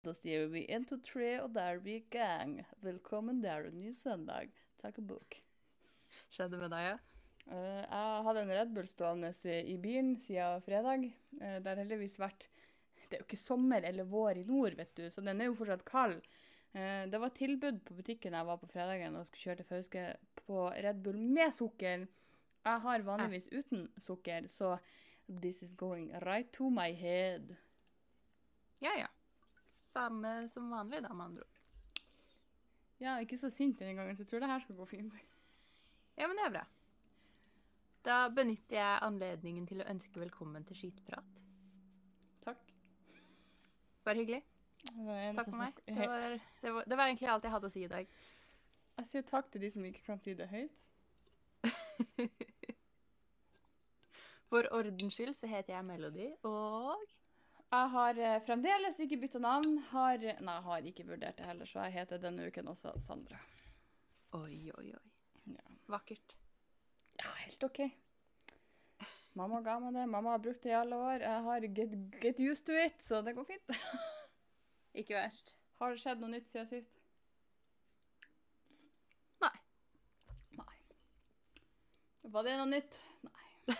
Da sier vi én, to, tre, og der er vi i gang. Velkommen, det er en ny søndag. Takk og bok. Skjedde med deg, ja? Uh, jeg hadde en Red Bull stående i bilen siden fredag. Uh, det har heldigvis vært Det er jo ikke sommer eller vår i nord, vet du, så den er jo fortsatt kald. Uh, det var tilbud på butikken jeg var på fredagen og skulle kjøre til Fauske på Red Bull med sukker. Jeg har vanligvis uten sukker, så this is going right to my head. Ja, ja. Samme som vanlig, da, med andre ord. Ja, ikke så sint denne gangen, så jeg tror det her skal gå fint. Ja, men det er bra. Da benytter jeg anledningen til å ønske velkommen til Skitprat. Takk. Bare hyggelig. Takk for meg. Det var, det, var, det var egentlig alt jeg hadde å si i dag. Jeg sier takk til de som ikke kan si det høyt. For ordens skyld så heter jeg Melody, og Jeg har eh, fremdeles ikke bytta navn. Har, nei, jeg har ikke vurdert det heller, så jeg heter denne uken også Sandra. Oi, oi, oi. Ja, Vakkert. ja helt OK. Mamma ga meg det. Mamma har brukt det i alle år. Jeg har get, get used to it, så det går fint. Ikke verst. Har det skjedd noe nytt siden sist? Nei. Nei. Var det noe nytt? Nei.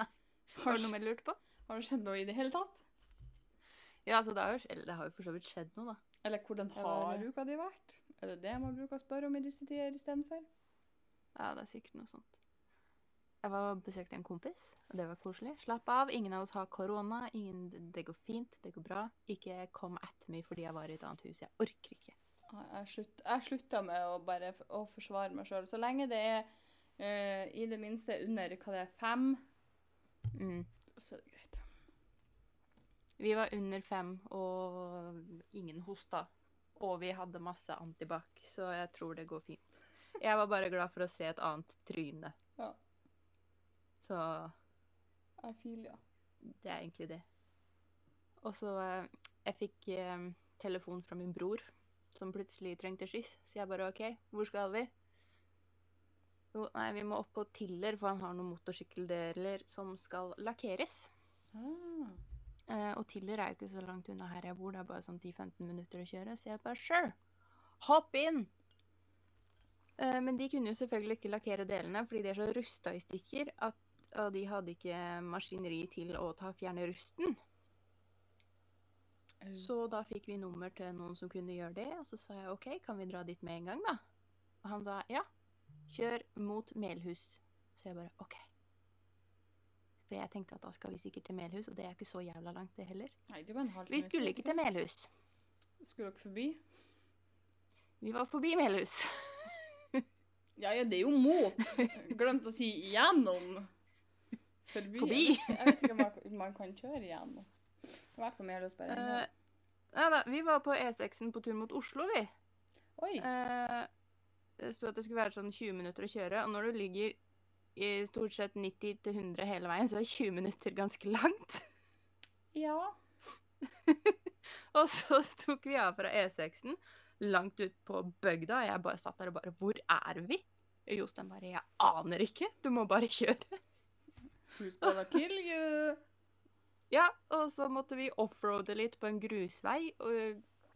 Nei. Har, Har du noe mer lurt på? har det skjedd noe i det hele tatt? Ja, altså, det har jo, eller det har jo for så vidt skjedd noe, da. Eller hvordan har uka di vært? Er det det man bruker å spørre om i disse tider istedenfor? Ja, det er sikkert noe sånt. Jeg var besøkte en kompis, og det var koselig. Slapp av, ingen av oss har korona. Ingen, det går fint, det går bra. Ikke kom etter meg fordi jeg var i et annet hus. Jeg orker ikke. Jeg, slutt, jeg slutta med å bare å forsvare meg sjøl. Så lenge det er uh, i det minste under hva det er, fem, Mm. så er det greit. Vi var under fem, og ingen hosta. Og vi hadde masse antibac, så jeg tror det går fint. Jeg var bare glad for å se et annet tryne. Ja. Så I feel, ja. det er egentlig det. Og så eh, Jeg fikk eh, telefon fra min bror, som plutselig trengte skyss. Så jeg bare OK, hvor skal vi? Jo, nei, vi må opp på Tiller, for han har noen motorsykkeldeler som skal lakkeres. Ah. Eh, og Tiller er jo ikke så langt unna her jeg bor, det er bare sånn 10-15 minutter å kjøre. Så jeg bare sure, hopp inn! Eh, men de kunne jo selvfølgelig ikke lakkere delene, fordi de er så rusta i stykker at og de hadde ikke maskineri til å ta fjerne rusten. Så da fikk vi nummer til noen som kunne gjøre det, og så sa jeg OK, kan vi dra dit med en gang, da? Og han sa ja, kjør mot Melhus. Så jeg bare OK. For jeg tenkte at da skal vi sikkert til Melhus, og det er ikke så jævla langt, det heller. Nei, det var en halv Vi skulle ikke til Melhus. Skulle dere forbi? Vi var forbi Melhus. Ja, ja, det er jo mot. Glemte å si gjennom. Forbi. Forbi. Jeg vet ikke om man- kan kjøre igjennom. Jeg har vært på Melhus bare en Eh, gang. Nei da, vi var på E6-en på tur mot Oslo, vi. Oi. Eh, det sto at det skulle være sånn 20 minutter å kjøre, og når du ligger i stort sett 90-100 hele veien, så er 20 minutter ganske langt. Ja. Og så tok vi av fra E6-en langt ut på bygda, og jeg bare satt der og bare Hvor er vi? Og Jostein bare Jeg aner ikke, du må bare kjøre. Who's gonna kill you? Ja, og så måtte vi offroade litt på en grusvei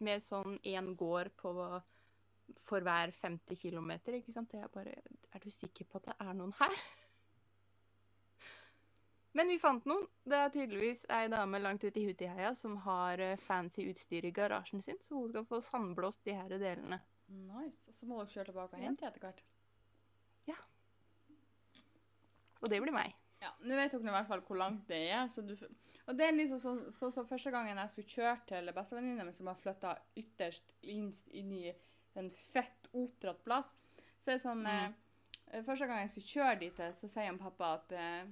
med sånn én gård på for hver 50 km, ikke sant? Det jeg bare Er du sikker på at det er noen her? Men vi fant noen. Det er tydeligvis ei dame langt ute i Hutiheia som har eh, fancy utstyr i garasjen sin, så hun skal få sandblåst de her delene. Nice. Og så må dere kjøre tilbake og Ja. hente etter hvert. Ja. Og det blir meg. Ja, Nå vet dere i hvert fall hvor langt det er. Så du, og det er liksom sånn så, så, første gangen jeg skulle kjøre til bestevenninna mi, som har flytta ytterst innst inn i en fett otratt plass, så er det sånn Mm. eh, Første gang jeg skulle kjøre dit, så sier han pappa at eh,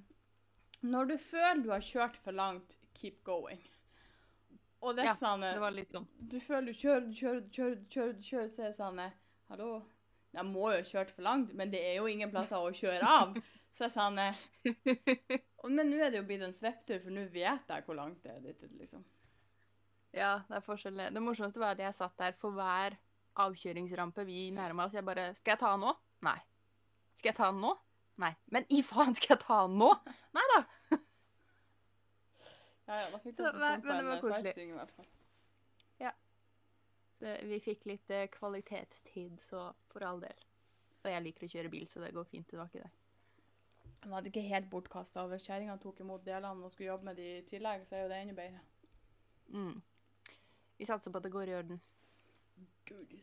når du føler du har kjørt for langt, keep going. Og det er Ja, sånn eh, Det var litt sånn. du føler du kjører, du kjører, du kjører, du kjører, du kjører, så er det sånn eh, Hallo? Jeg må jo ha kjørt for langt, men det er jo ingen plasser å kjøre av. Så jeg sa eh, Men nå er det jo blitt en svepptur, for nå vet jeg hvor langt det er dit, liksom. Ja, det er forskjellig. Det morsomste var at jeg satt der for hver avkjøringsrampe vi nærma oss. Jeg bare Skal jeg ta den nå? Nei. Skal jeg ta den nå? Nei. Men i faen, skal jeg ta den nå? Nei da. Ja, ja, da fikk du men- men det var koselig. hvert fall. Så vi fikk litt eh, kvalitetstid, så for all del. Og jeg liker å kjøre bil, så det går fint. Det var ikke det. Den hadde ikke helt bortkasta. Hvis kjerringa tok imot delene og skulle jobbe med de i tillegg, så er jo det enda bedre. Mm. Vi satser på at det går i orden. Gull.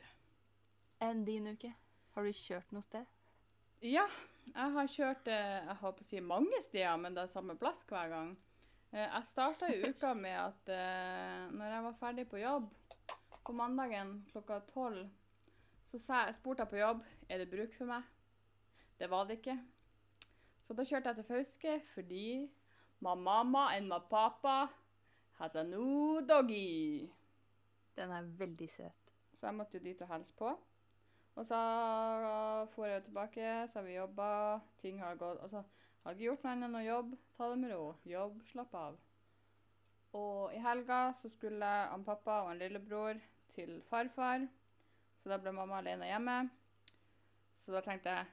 Enn din uke? Har du kjørt noe sted? Ja, jeg har kjørt eh, jeg håper å si mange steder, men det er samme plass hver gang. Eh, Jeg starta uka med at eh, når jeg var ferdig på jobb på mandagen klokka tolv, så spurte jeg på jobb er det bruk for meg. Det var det ikke. Så da kjørte jeg til Fauske fordi my mama and my papa has a new doggy. Den er veldig søt. Så jeg måtte jo dit og hilse på. Og så dro jeg tilbake, så har vi jobba, ting har gått Og så har jeg ikke gjort noe annet enn å jobbe, ta det med ro. Jobb, slapp av. Og i helga så skulle han pappa og en lillebror til farfar, så da ble mamma alene hjemme. Så da tenkte jeg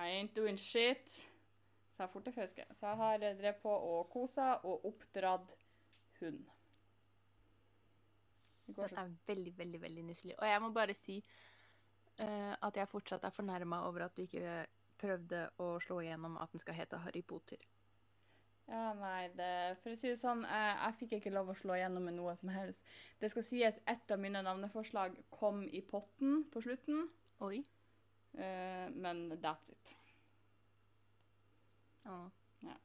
I ain't doing shit. Så jeg dro til. Så jeg har drevet på og kosa og oppdratt hund. Den er veldig, veldig veldig nusselig. Og jeg må bare si uh, at jeg fortsatt er fornærma over at du ikke prøvde å slå igjennom at den skal hete Harry Potter. Ja, nei, det, for å si det sånn, jeg, jeg fikk ikke lov å slå igjennom med noe som helst. Det skal sies, ett av mine navneforslag kom i potten på slutten, Oi. Uh, men that's it. Å. Ja.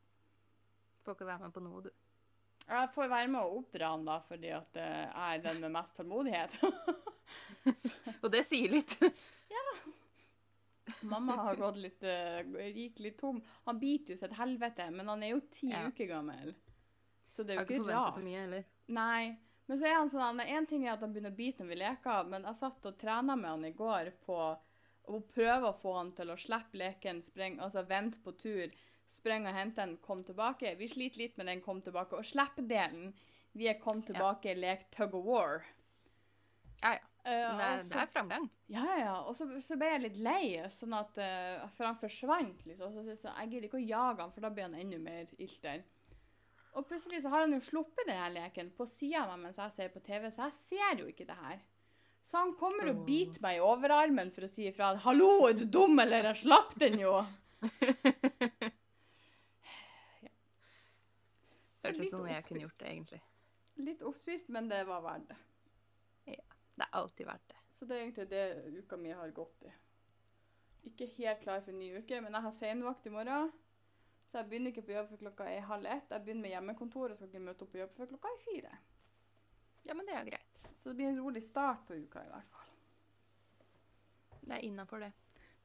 Får ikke være med på noe, du. Jeg får være med å oppdra han da, fordi at eh, jeg er den med mest tålmodighet. Og det sier litt. Mamma har gått litt, eh, gikk litt tom. Han biter jo seg et helvete, men han er jo ti Ja. uker gammel. Så det er jo ikke ikke forventet så mye heller. Nei. Men så er han sånn, en ting er at han begynner å bite når vi leker, men jeg satt og trena med han i går på å prøve å få han til å slippe leken, spreng, altså vente på tur, sprenge og hente den, kom tilbake. Vi sliter litt med den kom tilbake, og slipp-delen, vi er kom tilbake, lek tug of war. Ja, ja. Uh, det, er, så- det er framgang. ja, ja, ja. Og så, så ble jeg litt lei, sånn at, uh, for han forsvant, liksom. Så, så, jeg gidder ikke å jage han, for da blir han enda mer ilter. Og plutselig så har han jo sluppet denne leken på sida av meg mens jeg ser på TV, så jeg ser jo ikke det her. Så han kommer og biter meg i overarmen for å si ifra. 'Hallo, er du dum, eller? Jeg slapp den jo!' ja. Så ut som noe jeg kunne oppspist. det, egentlig. Litt oppspist, men det var verdt det. Ja. Det er alltid verdt det. Så det er egentlig det uka mi har gått i. Ikke helt klar for en ny uke, men jeg har senvakt i morgen. Så jeg begynner ikke på jobb før klokka er halv ett. Jeg begynner med hjemmekontor og skal ikke møte opp på jobb før klokka er fire. Ja, men det er jo greit. Så det blir en rolig start på uka i hvert fall. Det er innafor, det.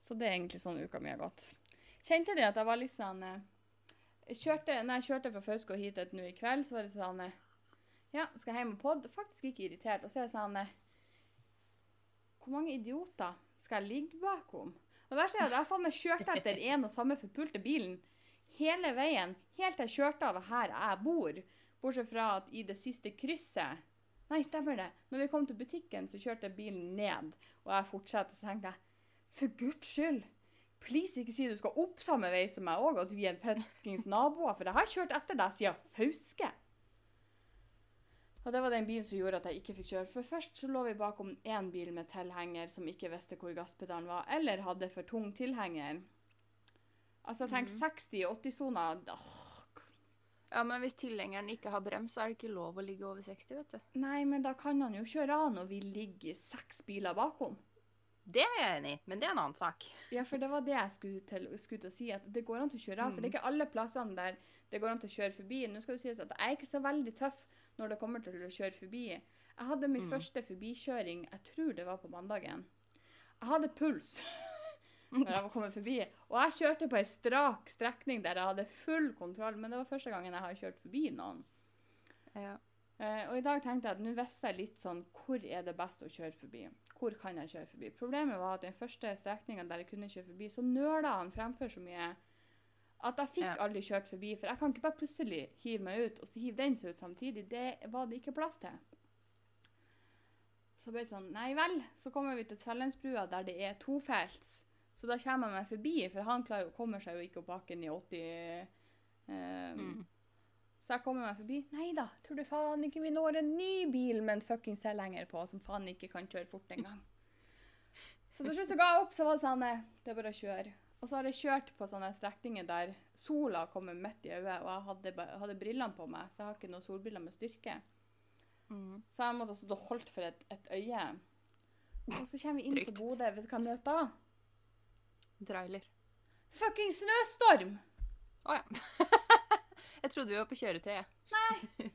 Så det er egentlig sånn uka mi har gått. Kjente de at jeg var litt sånn eh, jeg kjørte, Når jeg kjørte fra Fauske og hit nå i kveld, så var det sånn eh, Ja, skal jeg hjem og podde? Faktisk ikke irritert. Og så er det sånn eh, Hvor mange idioter skal jeg ligge bakom? Og det verste er at jeg faen meg kjørt etter en og samme forpulte bilen hele veien, helt til jeg kjørte av her jeg bor. Bortsett fra at i det siste krysset Nei, stemmer det. Når vi kom til butikken, så kjørte bilen ned, og jeg fortsatte, så tenkte jeg For guds skyld! Please, ikke si du skal opp samme vei som meg òg, at vi er fuckings naboer, for jeg har kjørt etter deg siden Fauske. Og det var den bilen som gjorde at jeg ikke fikk kjøre. For først så lå vi bakom én bil med tilhenger som ikke visste hvor gasspedalen var, eller hadde for tung tilhenger. Altså, tenk 60-80-sona. Ja, men hvis tilhengeren ikke har brems, så er det ikke lov å ligge over 60, vet du. Nei, men da kan han jo kjøre av når vi ligger seks biler bakom. Det er jeg enig i, men det er en annen sak. Ja, for det var det jeg skulle til, skulle til å si, at det går an til å kjøre av. For det er ikke alle plassene der det går an til å kjøre forbi. Nå skal det sies at jeg er ikke så veldig tøff når det kommer til å kjøre forbi. Jeg hadde min Mm. første forbikjøring, jeg tror det var på mandagen. Jeg hadde puls når jeg var kommet forbi. Og jeg kjørte på ei strak strekning der jeg hadde full kontroll, men det var første gangen jeg har kjørt forbi noen. Ja. Uh, og i dag tenkte jeg at nå visste jeg litt sånn hvor er det best å kjøre forbi. Hvor kan jeg kjøre forbi? Problemet var at den første strekningen der jeg kunne kjøre forbi, så nøla han fremfor så mye at jeg fikk Ja. aldri kjørt forbi. For jeg kan ikke bare plutselig hive meg ut, og så hive den seg ut samtidig. Det var det ikke plass til. Så ble det sånn Nei vel. Så kommer vi til Tvellandsbrua der det er tofelts. Så da kommer jeg meg forbi, for han klarer, kommer seg jo ikke opp bakken i 80 eh, Mm. Så jeg kommer meg forbi. Nei da, tror du faen ikke vi når en ny bil med en fuckings tilhenger på, som faen ikke kan kjøre fort engang. Så til slutt så ga jeg opp, så var det sånn Det er bare å kjøre. Og så har jeg kjørt på sånne strekninger der sola kommer midt i øyet, og jeg hadde, hadde brillene på meg, så jeg har ikke noen solbriller med styrke. Mm. Så jeg måtte ha stått og holdt for et, et øye. Og så kommer vi inn Trygt. til Bodø. Vet du hva jeg møter da? Trailer. Fucking snøstorm! Å ja. jeg trodde vi var på kjøretøy. jeg.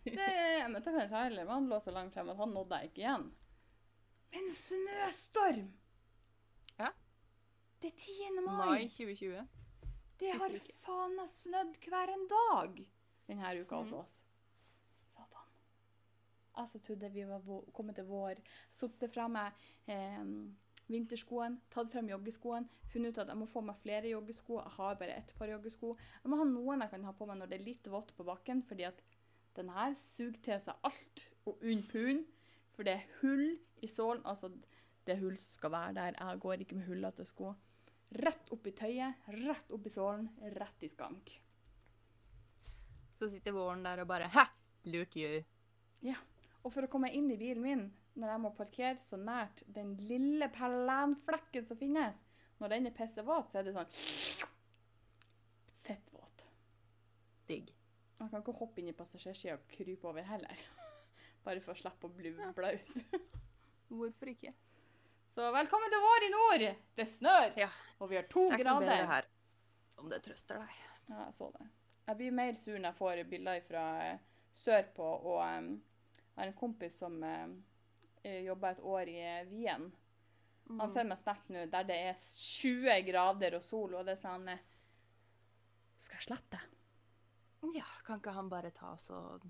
Det, jeg møtte en trailer, men han lå så langt frem at han nådde jeg ikke igjen. Men snøstorm! Ja. Det er 10. mai. Mai 2020. Det har faen meg snødd hver en dag denne uka hos Mhm. oss. Satan. Altså trodde vi var kommet til vår. Satte fra meg eh, vinterskoene, tatt frem joggeskoene, funnet ut at jeg må få meg flere joggesko. Jeg har bare ett par joggesko. Jeg må ha noen jeg kan ha på meg når det er litt vått på bakken, fordi at den her suger til seg alt og unn pund. For det er hull i sålen. Altså, det hull skal være der. Jeg går ikke med hullete sko. Rett opp i tøyet, rett opp i sålen, rett i skank. Så sitter våren der og bare Hæ! Lurt you. Og for å komme inn i bilen min, når jeg må parkere så nært den lille pelenflekken som finnes, når den er pissevåt, så er det sånn Fettvåt. Digg. Jeg kan ikke hoppe inn i passasjersida og krype over heller. Bare for å slippe å bli blaut. Hvorfor ikke? Så velkommen til vår i nord! Det snør, Ja. og vi har to Det er ikke noe bedre her. Om det trøster deg. Ja, jeg så det. Jeg blir mer sur når jeg får bilder fra eh, sørpå, og um, jeg har en kompis som uh, jobba et år i eh, Wien. Han Mm. sender meg snap nå der det er 20 grader og sol, og det er sånn eh, Skal jeg slette? Ja, kan ikke han bare ta oss og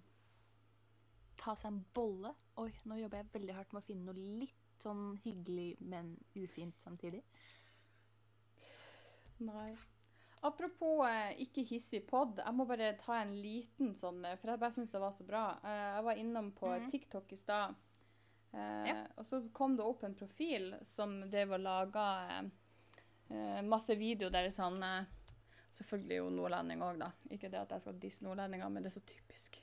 Ta seg en bolle? Oi, nå jobber jeg veldig hardt med å finne noe litt sånn hyggelig, men ufint samtidig. Nei. Apropos eh, ikke hissig pod, jeg må bare ta en liten sånn eh, For jeg bare syns det var så bra. Eh, jeg var innom på Mhm. TikTok i stad, eh, Ja. og så kom det opp en profil som drev og laga eh, eh, masse video der det er sånn eh, Selvfølgelig jo nordlending òg, da. Ikke det at jeg skal disse nordlendinger, men det er så typisk.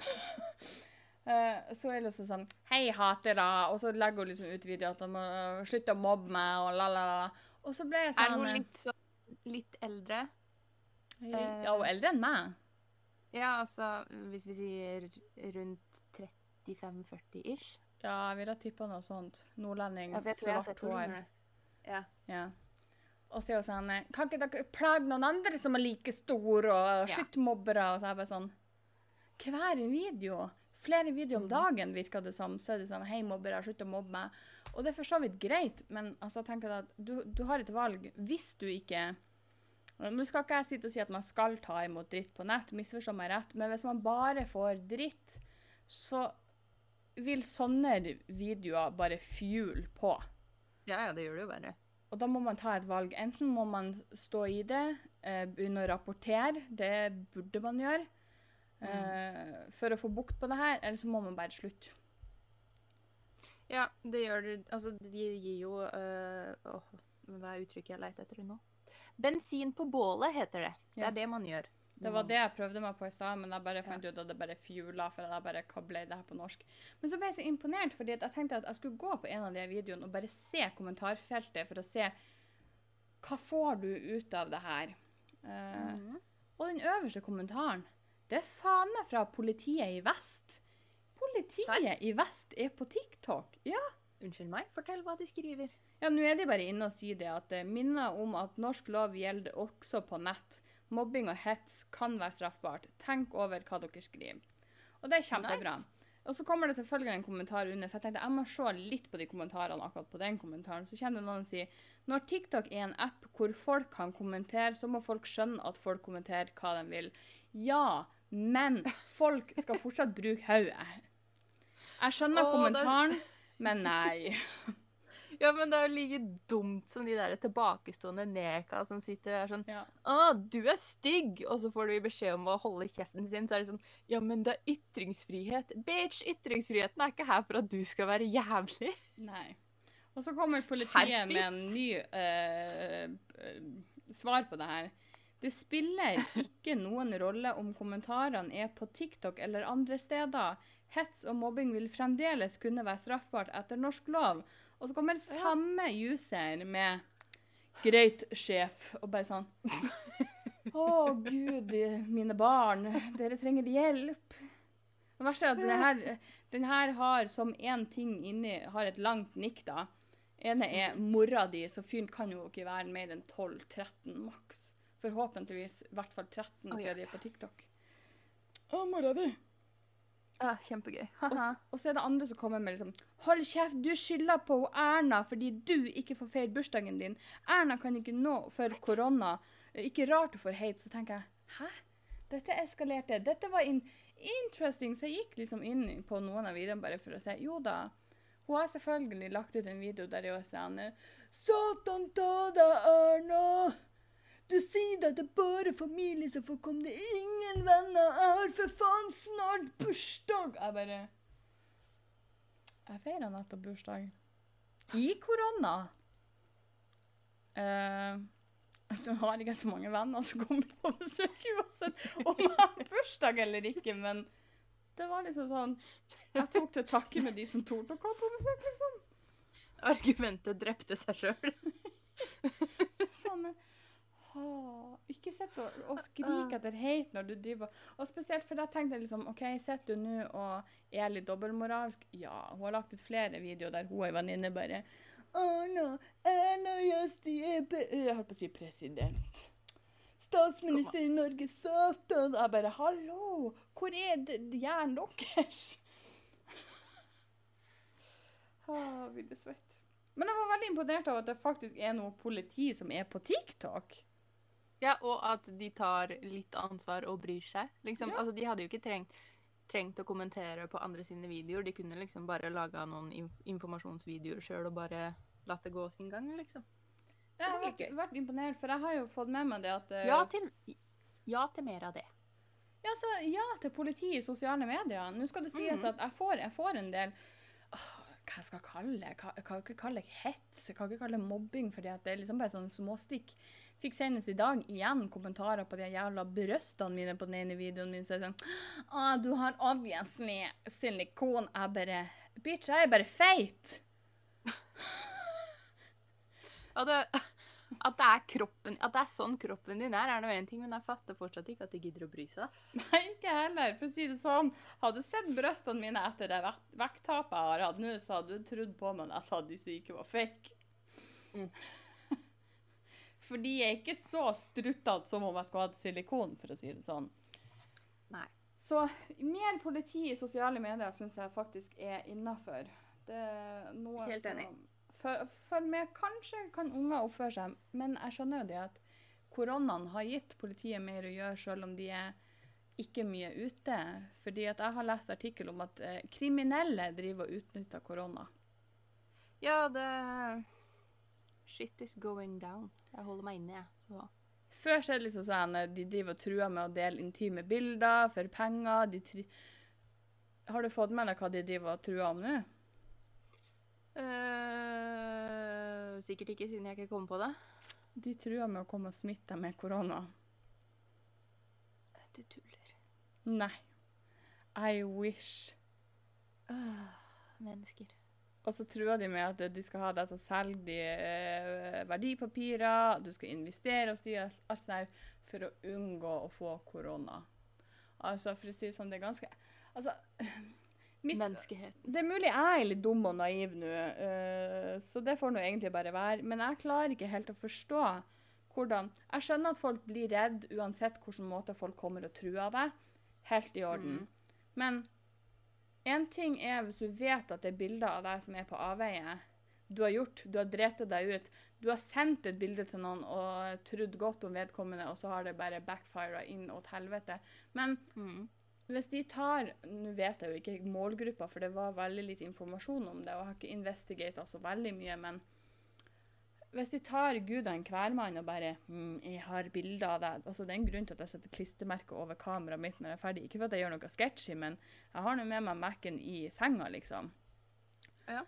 Eh, så er det liksom sånn Hei, hatere. Og så legger hun liksom ut video at de må øh, slutte å mobbe meg, og la, la, la. Og så ble jeg Er sånn hun eh, litt, så, litt eldre? Ja, hun er eldre enn meg. Ja, altså hvis vi sier rundt 35-40 ish? Ja, jeg ville tippa noe sånt. Nordlending, Ja, svart hår. Ja. Ja. Og så er hun sånn eh, Kan ikke dere plage noen andre som er like store, og slutt mobbere? Og så er jeg bare sånn Hver video, flere videoer om Mhm. dagen, virker det som, så er det sånn Hei, mobbere, slutt å mobbe meg. Og det er for så vidt greit, men altså, jeg at du, du har et valg hvis du ikke Nå skal ikke jeg sitte og si at man skal ta imot dritt på nett, misforstå meg rett, men hvis man bare får dritt, så vil sånne videoer bare fuel på. ja, ja, det gjør det jo bare. Og da må man ta et valg. Enten må man stå i det, eh, begynne å rapportere, det burde man gjøre, eh, for å få bukt på det her, eller så må man bare slutte. Ja, det gjør det. Altså, de gir jo øh, åh, Hva er uttrykket jeg leter etter nå? Bensin på bålet heter det. Det Ja. er det man gjør. Det var det jeg prøvde meg på i stad, men jeg bare fant ut at det bare fjula. for jeg bare hva ble det her på norsk. Men så ble jeg så imponert, fordi jeg tenkte at jeg skulle gå på en av de videoene og bare se kommentarfeltet for å se hva får du ut av det her. Uh, mm -hmm. Og den øverste kommentaren, det er faen meg fra politiet i vest. Politiet i vest er på TikTok. Ja, Unnskyld meg, fortell hva de skriver. ja nå er de bare inne og sier det at det minner om at norsk lov gjelder også på nett. Mobbing og hets kan være straffbart. Tenk over hva dere skriver. Og det er kjempebra. Nice. Og så kommer det selvfølgelig en kommentar under, for jeg tenkte jeg må se litt på de kommentarene akkurat på den kommentaren. Så kjenner noen si når TikTok er en app hvor folk kan kommentere, så må folk skjønne at folk kommenterer hva de vil. Ja, men folk skal fortsatt bruke hodet. Jeg skjønner oh, kommentaren, er- kommentaren, men nei. Ja, men det er jo like dumt som de der tilbakestående neka som sitter der sånn Ja. Å, du er stygg! Og så får du beskjed om å holde kjeften sin. Så er det sånn Ja, men det er ytringsfrihet. Bitch, ytringsfriheten er ikke her for at du skal være jævlig. Nei. Og så kommer politiet med en ny uh, svar på det her. Det spiller ikke noen rolle om kommentarene er på TikTok eller andre steder. Hets og mobbing vil fremdeles kunne være straffbart etter norsk lov. Og så kommer samme user med 'greit, sjef', og bare sånn Å, gud, mine barn, dere trenger hjelp. Det verste er at den her, den her har som én ting inni har et langt nikk, da. ene er mora di, så fyren kan jo ikke være mer enn 12-13 maks. Forhåpentligvis i hvert fall 13, Oi, siden de er på TikTok. Å, mora di. Ja, kjempegøy. Og, og så er det andre som kommer med liksom Hold kjeft, du skylder på Erna fordi du ikke får feire bursdagen din. Erna kan ikke nå for korona. Eh, Ikke rart du får hate. Så tenker jeg Hæ? Dette eskalerte. Dette var in interesting. Så jeg gikk liksom inn på noen av videoene bare for å se. Jo da. Hun har selvfølgelig lagt ut en video der hun sier han, Satan ta deg, Erna! Du sier at det er bare familie som får komme, det er ingen venner. Jeg har for faen snart bursdag. Jeg bare Jeg feira nettopp bursdag. I korona. Uh, nå har ikke så mange venner som kommer på besøk uansett om jeg har bursdag eller ikke, men det var liksom sånn Jeg tok til takke med de som torde å komme på besøk, liksom. Argumentet drepte seg sjøl. Sånn, åh, ikke sitt og, og skrik etter hate når du driver Og spesielt for da tenkte jeg liksom OK, sitter du nå og er litt dobbeltmoralsk? Ja. Hun har lagt ut flere videoer der hun og ei venninne bare Oh no, no just, Jeg holdt på å si president. Statsminister i Norge, satan! Jeg bare Hallo! Hvor er hjernen deres? Ah, blir det svett. Men jeg var veldig imponert av at det faktisk er noe politi som er på TikTok. Ja, og at de tar litt ansvar og bryr seg. Liksom, Ja. altså, de hadde jo ikke trengt, trengt å kommentere på andre sine videoer. De kunne liksom bare laga noen inf informasjonsvideoer sjøl og bare latt det gå sin gang, liksom. Jeg har vært, vært imponert, for jeg har jo fått med meg det at uh... Ja til, ja til mer av det. ja, så, ja til politi i sosiale medier. Nå skal det sies Mhm. at jeg får, jeg får en del Hva jeg skal kalle det? Jeg kan ikke kalle det hets. Jeg kan ikke kalle det mobbing, fordi det er liksom bare sånne småstikk. Fikk senest i dag igjen kommentarer på de jævla brystene mine på den ene videoen min. Så jeg sånn Å, du har obviously silikon. Jeg bare Bitch, jeg er bare feit. ja, det, at det er kroppen At det er sånn kroppen din er, er nå én ting, men jeg fatter fortsatt ikke at de gidder å bry seg. ass. Nei, ikke heller. For å si det sånn, hadde du sett brystene mine etter det vekt- vekttapet jeg har hatt nå, så hadde du trodd på meg når jeg sa at disse ikke var fake. Mm. For de er ikke så struttete som om jeg skulle hatt silikon, for å si det sånn. Nei. Så mer politi i sosiale medier syns jeg faktisk er innafor. Helt enig. som for, for meg kanskje kan unger oppføre seg, men jeg skjønner jo det at koronaen har gitt politiet mer å gjøre, selv om de er ikke mye ute. Fordi at jeg har lest artikkel om at eh, kriminelle driver og utnytter korona. Ja, det Shit is going down. Jeg holder meg inne, jeg. Så Før så er det liksom sånn de driver og truer med å dele intime bilder for penger. De tri har du fått med deg hva de driver og truer om nå? Sikkert ikke, siden jeg ikke kom på det. De truer med å komme og smitte med korona. Du tuller. Nei. I wish. Øh, mennesker. Og så truer de med at de skal ha deg til å selge de eh, verdipapirer, du skal investere hos de, alt sånt her, for å unngå å få korona. Altså, for å si det sånn, det er ganske Altså Menneskeheten. Det er mulig jeg er litt dum og naiv nå, uh, så det får nå egentlig bare være. Men jeg klarer ikke helt å forstå hvordan Jeg skjønner at folk blir redd uansett hvilken måte folk kommer og truer deg. Helt i orden. Men én ting er hvis du vet at det er bilder av deg som er på avveie. Du har gjort, du har drept deg ut. Du har sendt et bilde til noen og trodd godt om vedkommende, og så har det bare backfira inn åt helvete. Men Mm. Hvis de tar Nå vet jeg jo ikke målgruppa, for det var veldig lite informasjon om det, og jeg har ikke investigata så veldig mye, men hvis de tar gudene hvermann og bare mm, 'Jeg har bilder av deg' altså Det er en grunn til at jeg setter klistremerker over kameraet mitt når jeg er ferdig. Ikke for at jeg gjør noe sketchy, men jeg har nå med meg Mac-en i senga, liksom. Ja.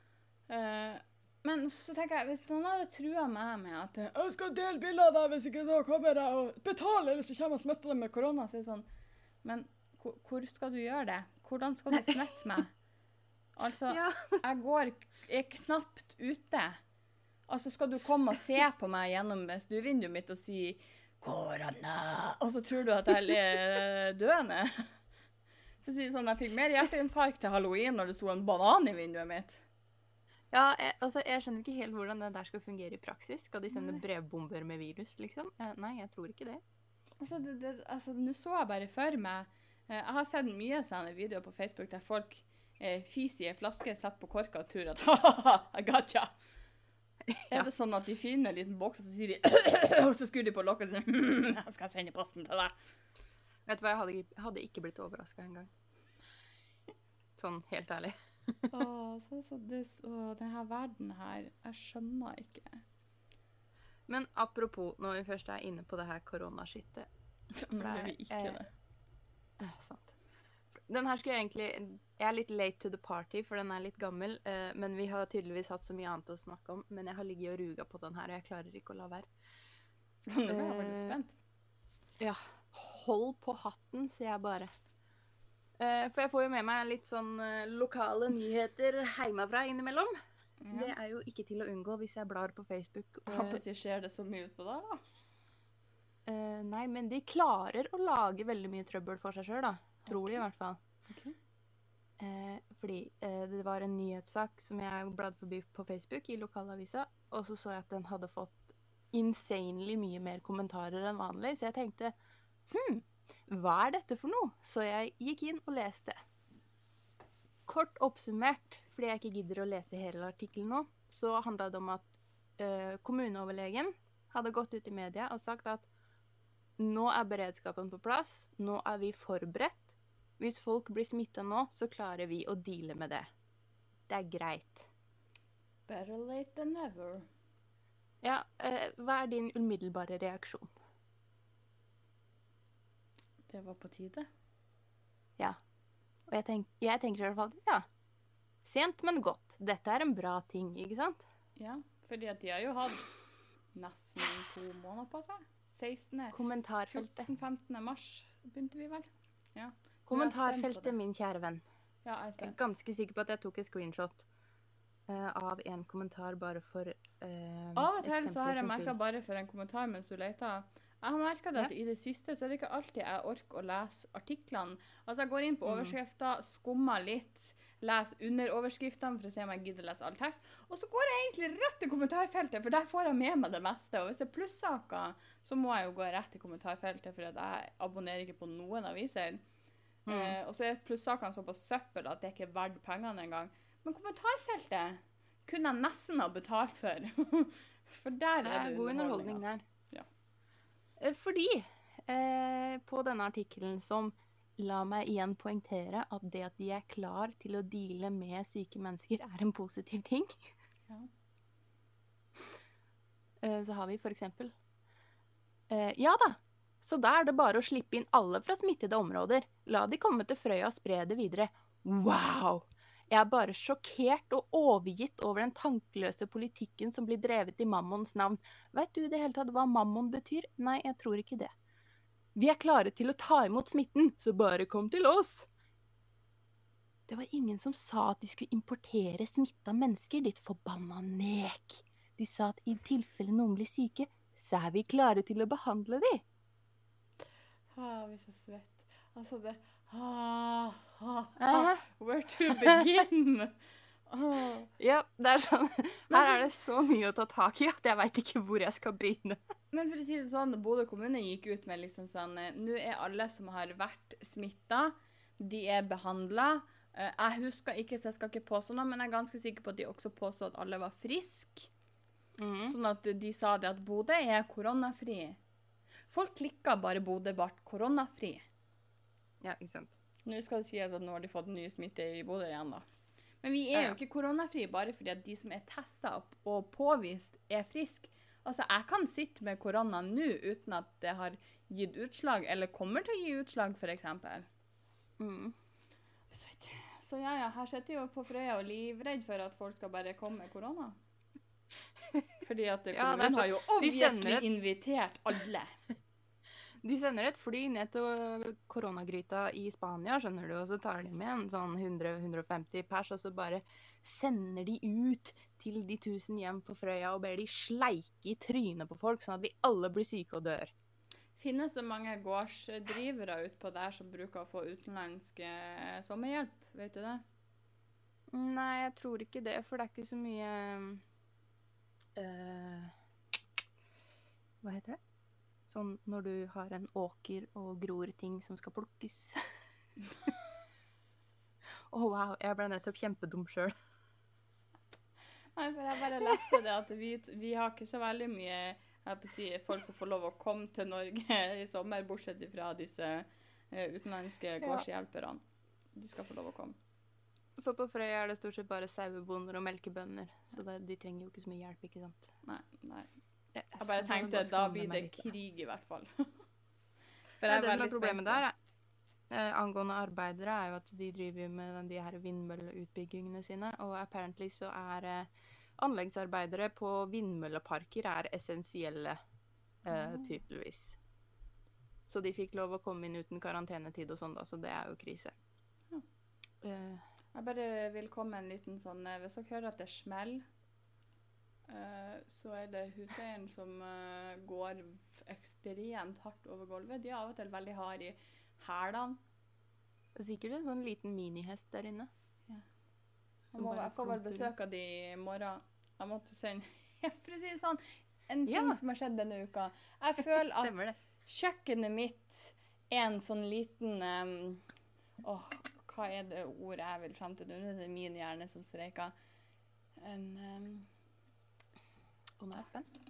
Uh, men Men så tenker jeg, hvis noen hadde trua meg med at jeg skal dele bilder av deg hvis ikke da kommer jeg og betaler, eller så kommer jeg og smitter deg med korona, så er det sånn Men hvor, skal du gjøre det? Hvordan skal du smitte meg? Altså, Ja. jeg går er knapt ute. Altså, skal du komme og se på meg gjennom stuevinduet mitt og si 'korona', og så tror du at jeg er døende? For å si sånn, Jeg fikk mer hjerteinfarkt til halloween når det sto en banan i vinduet mitt. Ja, jeg, altså, jeg skjønner ikke helt hvordan det der skal fungere i praksis. Skal de sende brevbomber med virus, liksom? Eh, nei, jeg tror ikke det. Altså, altså, Nå så jeg bare for meg Jeg har sett mye sånne videoer på Facebook der folk eh, fiser i ei flaske, setter på korka og tror at ha-ha-ha, I gotcha. Ja. Er det sånn at de finner en liten boks, og så sier de Og så skrur de på lokket og sier jeg skal sende posten til deg. Vet du hva, jeg hadde, ikke- hadde ikke blitt overraska engang. Sånn helt ærlig. Åh, så, så det, denne verden her Jeg skjønner ikke. Men apropos, når vi først er inne på det her koronaskittet For det er vi er- ikke eh, det. eh, Sant. Den her skulle jeg egentlig Jeg er litt late to the party, for den er litt gammel. eh, men vi har tydeligvis hatt så mye annet å snakke om. Men jeg har ligget og ruga på den her, og jeg klarer ikke å la være. Nå ble jeg veldig eh, spent. Ja, hold på hatten, sier jeg bare. Eh, for jeg får jo med meg litt sånn eh, lokale nyheter hjemmefra innimellom. Det er jo ikke til å unngå hvis jeg blar på Facebook. Jeg håper si, Skjer det så mye utpå der, da? Eh, nei, men de klarer å lage veldig mye trøbbel for seg sjøl, da. Tror de i hvert fall. Okay. Uh, fordi uh, det var en nyhetssak som jeg bladde forbi på Facebook i lokalavisa, og så så jeg at den hadde fått insanely mye mer kommentarer enn vanlig, så jeg tenkte hm, hva er dette for noe? Så jeg gikk inn og leste. Kort oppsummert, fordi jeg ikke gidder å lese hele artikkelen nå, så handla det om at kommuneoverlegen hadde gått ut i media og sagt at nå er beredskapen på plass, nå er vi forberedt. Hvis folk blir smitta nå, så klarer vi å deale med det. Det er greit. Better late than never. Ja, eh, hva er din umiddelbare reaksjon? Det var på tide. Ja. Og jeg, tenk, jeg tenker i hvert fall ja. Sent, men godt. Dette er en bra ting, ikke sant? Ja, fordi at de har jo hatt nesten to måneder på seg. 16. Kommentarfeltet. 14.-15. mars begynte vi vel. Ja. Kommentarfeltet, min kjære venn. Ja, jeg er Jeg er ganske sikker på at jeg tok et screenshot uh, av en kommentar bare for uh, Av og til så har jeg merka bare for en kommentar mens du leter. Jeg har merka det at i det siste så er det ikke alltid jeg orker å lese artiklene. Altså Jeg går inn på Mm. overskrifter, skummer litt, leser under overskriftene for å se om jeg gidder å lese all tekst. Og så går jeg egentlig rett til kommentarfeltet, for der får jeg med meg det meste. Og hvis det er plussaker, så må jeg jo gå rett til kommentarfeltet, for jeg abonnerer ikke på noen aviser. Mm. Eh, og så er plussakene såpass søppel at det er ikke verdt pengene engang. Men kommentarfeltet kunne jeg nesten ha betalt for. for der Det er er det god underholdning der. Ja. Eh, Fordi eh, på denne artikkelen som la meg igjen poengtere at det at de er klar til å deale med syke mennesker, er en positiv ting. Ja. Eh, så har vi for eksempel eh, Ja da, så da er det bare å slippe inn alle fra smittede områder. La de komme til Frøya og spre det videre. Wow! Jeg er bare sjokkert og overgitt over den tankeløse politikken som blir drevet i mammons navn. Vet du i det hele tatt hva mammon betyr? Nei, jeg tror ikke det. Vi er klare til å ta imot smitten, så bare kom til oss! Det var ingen som sa at de skulle importere smitta mennesker, ditt forbanna nek. De sa at i tilfelle noen blir syke, så er vi klare til å behandle de. Ah, vi er så svett. Altså, det ah, Eh, ah, Where to begin? Oh. Ja, det er sånn Her er det så mye å ta tak i at jeg veit ikke hvor jeg skal begynne. Men for å si det sånn, Bodø kommune gikk ut med liksom sånn eh, Nå er alle som har vært smitta, de er behandla. Jeg husker ikke, så jeg skal ikke påstå noe, men jeg er ganske sikker på at de også påstod at alle var friske. Mm. Sånn at de sa det at Bodø er koronafri. Folk klikka bare Bodø ble koronafri. Ja, ikke sant. Nå skal det sies at nå har de fått ny smitte i Bodø igjen, da. Men vi er Ja, jo ikke koronafri bare fordi at de som er testa og påvist, er friske. Altså, jeg kan sitte med korona nå uten at det har gitt utslag, eller kommer til å gi utslag, f.eks. Mm. Så ja, ja, her sitter jo på Frøya og livredd for at folk skal bare komme med korona. Fordi at Ja, kommunen er har jo obviously invitert alle. De sender et fly ned til koronagryta i Spania, skjønner du, og så tar de med en sånn 100-150 pers, og så bare sender de ut til de tusen hjem på Frøya og ber de sleike i trynet på folk, sånn at vi alle blir syke og dør. Finnes det mange gårdsdrivere utpå der som bruker å få utenlandsk eh, sommerhjelp? Vet du det? Nei, jeg tror ikke det, for det er ikke så mye uh, Hva heter det? Sånn når du har en åker og gror ting som skal plukkes. Å, wow. Jeg ble nettopp kjempedum sjøl. Nei, for jeg bare leste det at vi, vi har ikke så veldig mye si, folk som får lov å komme til Norge i sommer, bortsett fra disse eh, utenlandske gårdshjelperne. De skal få lov å komme. For på Frøya er det stort sett bare sauebonder og melkebønder, så det, de trenger jo ikke så mye hjelp, ikke sant. Nei, nei. Jeg, Jeg bare tenkte da blir det krig i hvert fall. For jeg er det som veldig er problemet spent. der, er, eh, angående arbeidere, er jo at de driver med den- de her vindmølleutbyggingene sine, og apparently så er eh, anleggsarbeidere på vindmølleparker er essensielle, eh, tydeligvis. Så de fikk lov å komme inn uten karantenetid og sånn, da, så det er jo krise. Ja. Eh, Jeg bare vil komme en liten sånn eh, Hvis dere hører at det smeller, så er det huseieren som eh, går ekstremt hardt over gulvet. De er av og til veldig harde i hælene. sikkert en sånn liten minihest der inne. Ja. Jeg, må, jeg får vel besøk av de i morgen. Jeg måtte sende For å si det sånn, en ting Ja. som har skjedd denne uka. Jeg føler at kjøkkenet mitt er en sånn liten um, Åh, hva er det ordet jeg vil frem til? Det er min hjerne som streiker. En em, Og nå er jeg spent.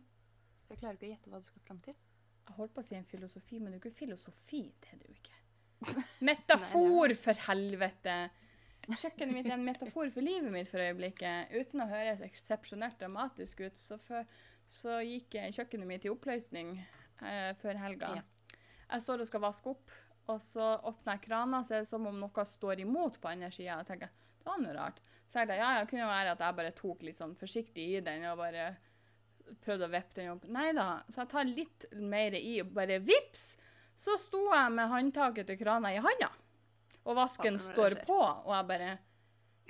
Jeg klarer ikke å gjette hva du skal fram til. Jeg holdt på å si en filosofi, men det er jo ikke filosofi. Det er det jo ikke. Metafor, for helvete! Kjøkkenet mitt er en metafor for livet mitt for øyeblikket. Uten å høres eksepsjonelt dramatisk ut, så, for, så gikk kjøkkenet mitt i oppløsning eh, før helga. Ja. Jeg står og skal vaske opp, og så åpner jeg krana, så er det som om noe står imot på andre sida. Det var noe rart. Så jeg tenkte, ja, det kunne være at jeg bare tok litt sånn forsiktig i den og bare prøvde å vippe den opp. Nei da. Så jeg tar litt mer i, og bare vips! Så sto jeg med håndtaket til krana i handa. Og vasken står på, og jeg bare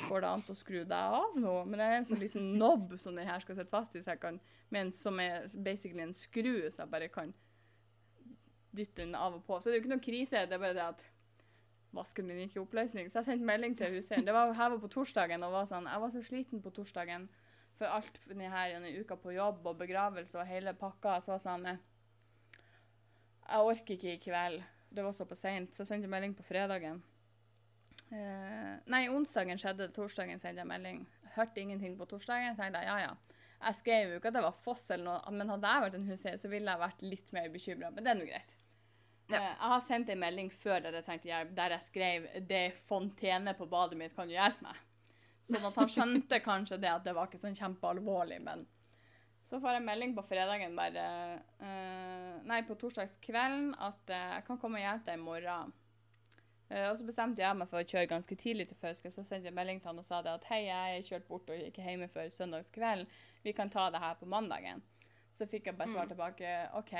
Går det an å skru deg av nå? Men det er en sånn liten nobb som den her skal sitte fast i, så jeg kan, men som er basically en skru, så jeg bare kan dytte den av og på. Så det er jo ikke noe krise, det er bare det at vasken min gikk i oppløsning. Så jeg sendte melding til huseieren. Det var her var på torsdagen, og var sånn Jeg var så sliten på torsdagen for alt denne uka på jobb og begravelse og hele pakka. Så var det sånn eh, Jeg orker ikke i kveld. Det var såpass seint, så jeg sendte melding på fredagen. Eh, nei, onsdagen skjedde det. Torsdagen sendte jeg melding. Hørte ingenting på torsdagen. tenkte jeg, ja, ja. Jeg skrev jo ikke at det var foss eller noe, men hadde jeg vært en huseier, så ville jeg vært litt mer bekymra. Men det er nå greit. Ja. Eh, jeg har sendt en melding før jeg trengte hjelp, der jeg skrev 'Det er fontene på badet mitt, kan du hjelpe meg?' Sånn at han skjønte kanskje det at det var ikke sånn kjempealvorlig, men så får jeg melding på fredagen bare uh, Nei, på torsdagskvelden at uh, jeg kan komme og hjelpe deg i morgen. Uh, og så bestemte jeg meg for å kjøre ganske tidlig til Fauske, så sendte jeg melding til han og sa det at hei, jeg er kjørt bort og ikke hjemme før søndagskvelden. Vi kan ta det her på mandagen. Så fikk jeg bare svar Mm. tilbake OK,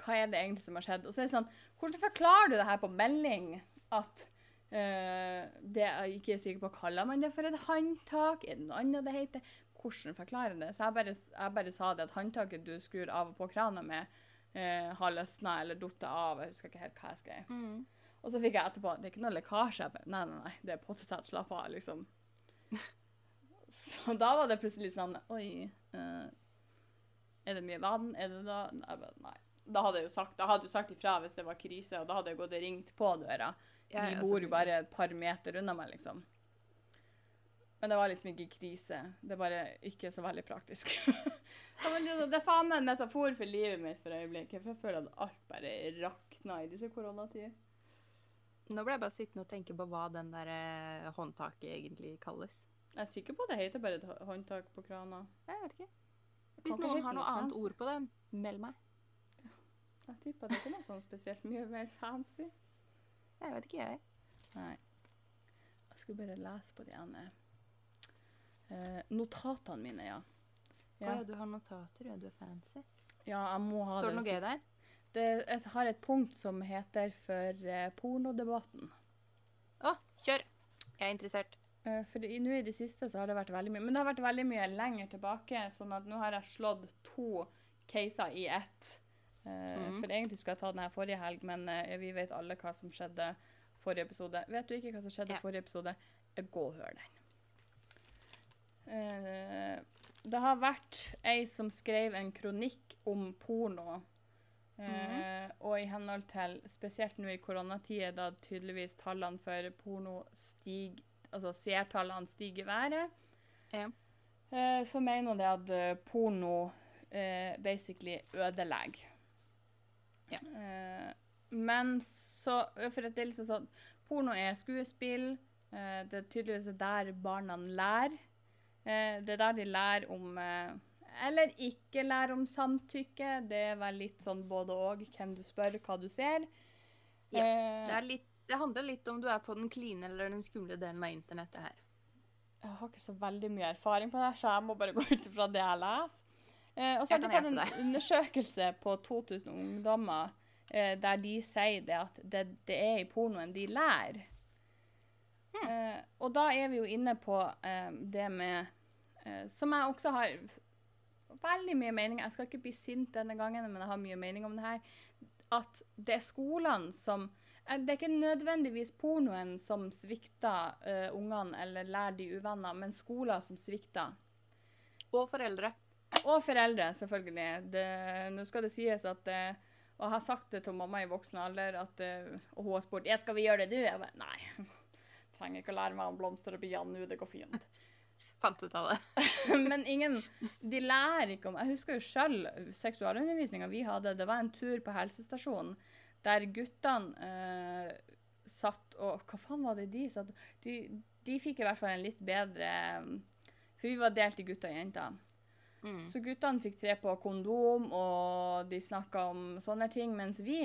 hva er det egentlig som har skjedd? Og så er det sånn, hvordan forklarer du det her på melding? At det er jeg ikke er sikker på Kaller man det for et håndtak? Er det noe annet det heter? Hvordan forklarer det? Så jeg bare, jeg bare sa det at håndtaket du skrur av og på krana med, eh, har løsna eller datt av. Jeg husker ikke helt hva jeg skrev. Mm. Og så fikk jeg etterpå det er ikke noe lekkasje. Nei, nei, nei, det er pottetett. Slapp av, liksom. Så da var det plutselig sånn Oi. eh, er det mye vann? Er det da Nei. nei. Da hadde jeg jo sagt, da hadde jeg sagt ifra hvis det var krise, og da hadde jeg gått og ringt på døra. Ja, De bor jo bare et par meter unna meg, liksom. Men det var liksom ikke krise. Det er bare ikke så veldig praktisk. ja, men det, det er faen en metafor for livet mitt for øyeblikket. For jeg føler at alt bare rakna i disse koronatider. Nå ble jeg bare sittende og tenke på hva den der eh, håndtaket egentlig kalles. Jeg er sikker på at det heter bare et håndtak på krana. Jeg vet ikke. Hvis ikke noen har noe annet fancy. ord på det, meld meg. Jeg tipper det er ikke noe sånn spesielt mye mer fancy. Jeg vet ikke, jeg. Nei. Jeg skulle bare lese på de ene eh, notatene mine, ja. Å Ja, ja, du har notater, ja. Du er fancy. ja jeg må ha Står det det. noe gøy der? Det jeg har et punkt som heter for eh, pornodebatten. Å, kjør! Jeg er interessert. Eh, For nå i det siste så har det vært veldig mye. Men det har vært veldig mye lenger tilbake, sånn at nå har jeg slått to caser i ett. Mhm. For egentlig skulle jeg ta den her forrige helg, men eh, vi vet alle hva som skjedde forrige episode. Vet du ikke hva som skjedde Ja. forrige episode? Eh, Gå og hør den. Det har vært ei som skrev en kronikk om porno. Mm. Og i henhold til, spesielt nå i koronatiden, da tydeligvis tallene for porno stiger, altså seertallene stiger i været, Ja. så mener hun det at porno basically ødelegger. Ja. Eh, men så For det er liksom sånn Porno er skuespill. Eh, det er tydeligvis der barna lærer. Eh, det er der de lærer om Eller ikke lærer om samtykke. Det er vel litt sånn både og. Hvem du spør, hva du ser. Ja, Det, litt, det handler litt om du er på den kline eller den skumle delen av internettet her. Jeg har ikke så veldig mye erfaring på det, så jeg må bare gå ut ifra det jeg leser. Eh, og så har de tatt en deg. undersøkelse på 2000 ungdommer eh, der de sier det at det, det er i pornoen de lærer. Eh, og da er vi jo inne på eh, det med eh, Som jeg også har veldig mye mening Jeg skal ikke bli sint denne gangen, men jeg har mye mening om det her. At det er skolene som Det er ikke nødvendigvis pornoen som svikter ungene eller lærer de uvenner, men skoler som svikter. Og foreldre. Og foreldre, selvfølgelig. Det- Nå skal det sies at eh, Og jeg har sagt det til mamma i voksen alder, at, eh, og hun har spurt jeg skal vi gjøre det, du? Jeg bare nei. Trenger ikke å lære meg om blomster og bier nå, det går fint. Fant ut av det. Men ingen De lærer ikke om Jeg husker jo sjøl seksualundervisninga vi hadde. Det var en tur på helsestasjonen der guttene eh, satt og Hva faen var det de satt De, de fikk i hvert fall en litt bedre For vi var delt i gutter og jenter. Mm. Så guttene fikk tre på kondom, og de snakka om sånne ting, mens vi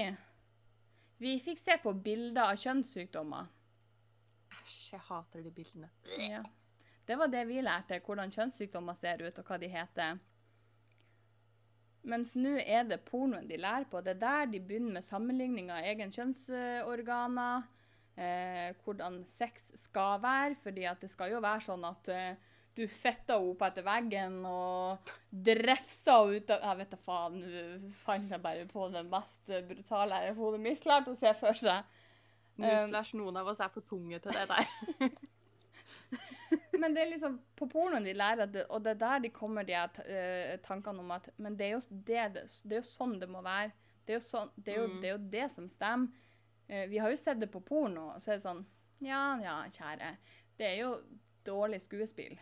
Vi fikk se på bilder av kjønnssykdommer. Æsj, jeg hater de bildene. Ja. Det var det vi lærte, hvordan kjønnssykdommer ser ut, og hva de heter. Mens nå er det pornoen de lærer på. Det er der de begynner med sammenligning av egen kjønnsorganer. Eh, hvordan sex skal være, fordi at det skal jo være sånn at eh, du fetter henne opp etter veggen og drefsa henne ut av Jeg vet da faen, nå fant jeg bare på det mest brutale hodet mitt klarte å se for seg. Newsflash, noen av oss er for tunge til det der. Men det er liksom på pornoen de lærer, det, og det er der de kommer de eh, tankene om at Men det er jo det, det, det er jo sånn det må være. Det er jo, sånn, det, er jo, Mm. det, er jo det som stemmer. Eh, vi har jo sett det på porno, og så er det sånn Ja, ja, kjære. Det er jo dårlig skuespill.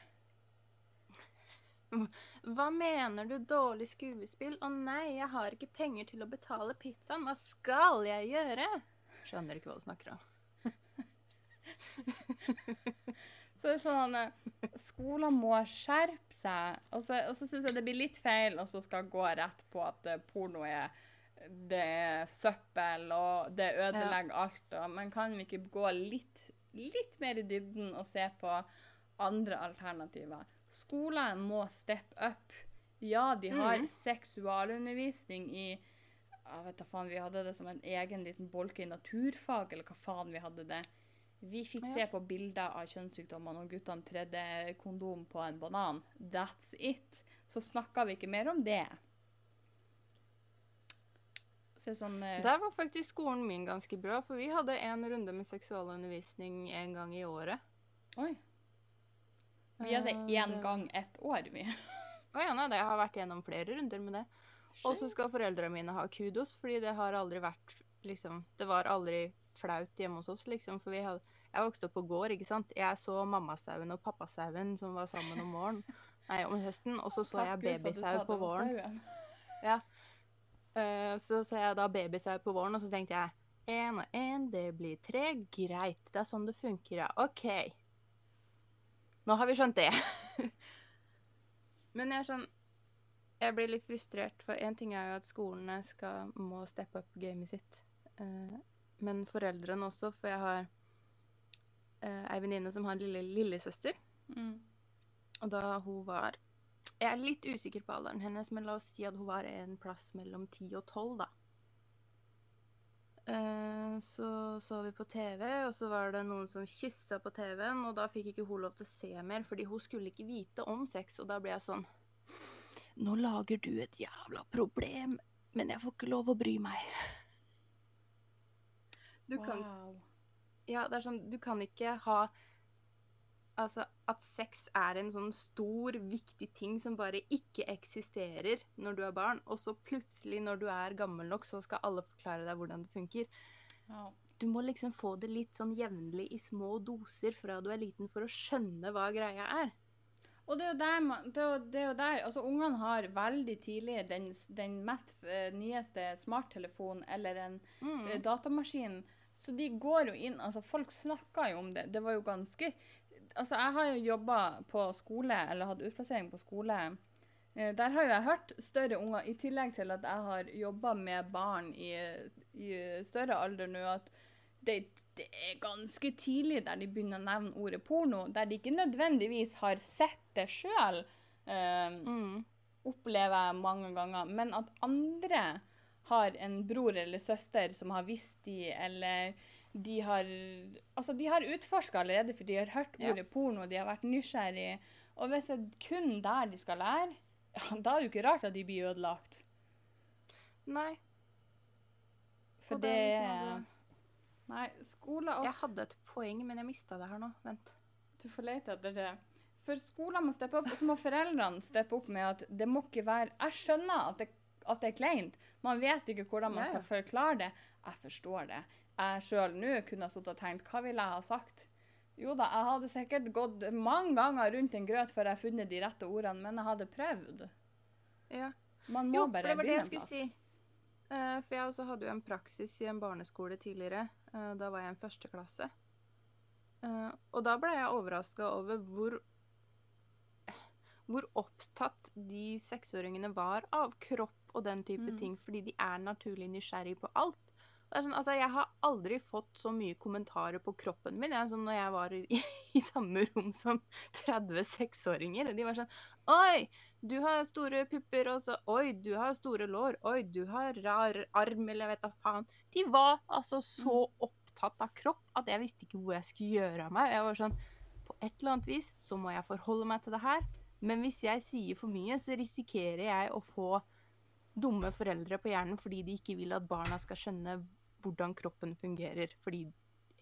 Hva mener du dårlig skuespill? Å nei, jeg har ikke penger til å betale pizzaen. Hva skal jeg gjøre? Skjønner ikke hva du snakker om. Så det er sånn eh, Skoler må skjerpe seg. Og så, og så syns jeg det blir litt feil å så skal gå rett på at eh, porno er det er søppel, og det ødelegger alt. Og, men kan vi ikke gå litt, litt mer i dybden og se på andre alternativer? Skolene må steppe up. Ja, de har mm. seksualundervisning i jeg vet da faen, Vi hadde det som en egen liten bolke i naturfag, eller hva faen vi hadde det. Vi fikk Ja. se på bilder av kjønnssykdommene, og guttene tredde kondom på en banan. That's it. Så snakka vi ikke mer om det. Så sånn eh, Der var faktisk skolen min ganske bra, for vi hadde en runde med seksualundervisning en gang i året. Oi. Vi hadde det én det- gang ett år, vi. Å ja, nei, det har vært gjennom flere runder med det. Og så skal foreldrene mine ha kudos, fordi det har aldri vært liksom Det var aldri flaut hjemme hos oss, liksom. For vi hadde Jeg vokste opp på gård, ikke sant. Jeg så mammasauen og pappasauen som var sammen om morgenen. Nei, om høsten. Og så så jeg babysau på våren. Ja. Eh, så så jeg da babysau på våren, og så tenkte jeg én og én, det blir tre. Greit. Det er sånn det funker, ja. OK. Nå har vi skjønt det. Men jeg er sånn Jeg blir litt frustrert, for én ting er jo at skolene skal, må steppe opp gamet sitt. Eh, men foreldrene også, for jeg har eh, ei venninne som har en lille lillesøster. Mm. Og da hun var Jeg er litt usikker på alderen hennes, men la oss si at hun var en plass mellom 10 og 12, da. Eh, så så vi på TV, og så var det noen som kyssa på TV-en, og da fikk ikke hun lov til å se mer, fordi hun skulle ikke vite om sex, og da ble jeg sånn Nå lager du et jævla problem, men jeg får ikke lov å bry meg. Du kan Wow. Ja, det er sånn Du kan ikke ha Altså, at sex er en sånn stor, viktig ting som bare ikke eksisterer når du er barn, og så plutselig, når du er gammel nok, så skal alle forklare deg hvordan det funker. Ja. Du må liksom få det litt sånn jevnlig i små doser fra du er liten for å skjønne hva greia er. Og det er jo der, man, det er jo, er der altså Ungene har veldig tidlig den, den mest eh, nyeste smarttelefonen eller en Mm. eh, datamaskin. Så de går jo inn altså Folk snakker jo om det. Det var jo ganske Altså, jeg har jo jobba på skole, eller hatt utplassering på skole. Eh, Der har jo jeg hørt større unger, i tillegg til at jeg har jobba med barn i, i større alder nå, at det, det er ganske tidlig der de begynner å nevne ordet porno, der de ikke nødvendigvis har sett det sjøl, Mm. opplever jeg mange ganger, men at andre har en bror eller søster som har visst de, eller de har Altså, de har utforska allerede, for de har hørt Ja. ordet porno, de har vært nysgjerrig. Og hvis det er kun der de skal lære, ja, da er det jo ikke rart at de blir ødelagt. Nei. For og det er liksom Nei, skole og Jeg hadde et poeng, men jeg mista det her nå. Vent. Du får lete etter det. For skolen må steppe opp, og så må foreldrene steppe opp med at det må ikke være Jeg skjønner at det, at det er kleint. Man vet ikke hvordan man Ja, ja. skal forklare det. Jeg forstår det. Jeg sjøl nå kunne ha sittet og tenkt hva ville jeg ha sagt? Jo da, jeg hadde sikkert gått mange ganger rundt en grøt før jeg funnet de rette ordene, men jeg hadde prøvd. Ja. Man må Jo, bare det var det begynne en skulle plass. si. Uh, for jeg også hadde jo en praksis i en barneskole tidligere. Uh, da var jeg i en første klasse. Eh, og da ble jeg overraska over hvor hvor opptatt de seksåringene var av kropp og den type Mm. ting, fordi de er naturlig nysgjerrig på alt. Sånn, altså, jeg har aldri fått så mye kommentarer på kroppen min jeg, som når jeg var i, i samme rom som 30 seksåringer. De var sånn Oi, du har store pupper, og så Oi, du har store lår. Oi, du har rar arm, eller jeg vet da faen. De var altså så opptatt av kropp at jeg visste ikke hvor jeg skulle gjøre av meg. Jeg var sånn På et eller annet vis så må jeg forholde meg til det her. Men hvis jeg sier for mye, så risikerer jeg å få dumme foreldre på hjernen fordi de ikke vil at barna skal skjønne hvordan kroppen fungerer. Fordi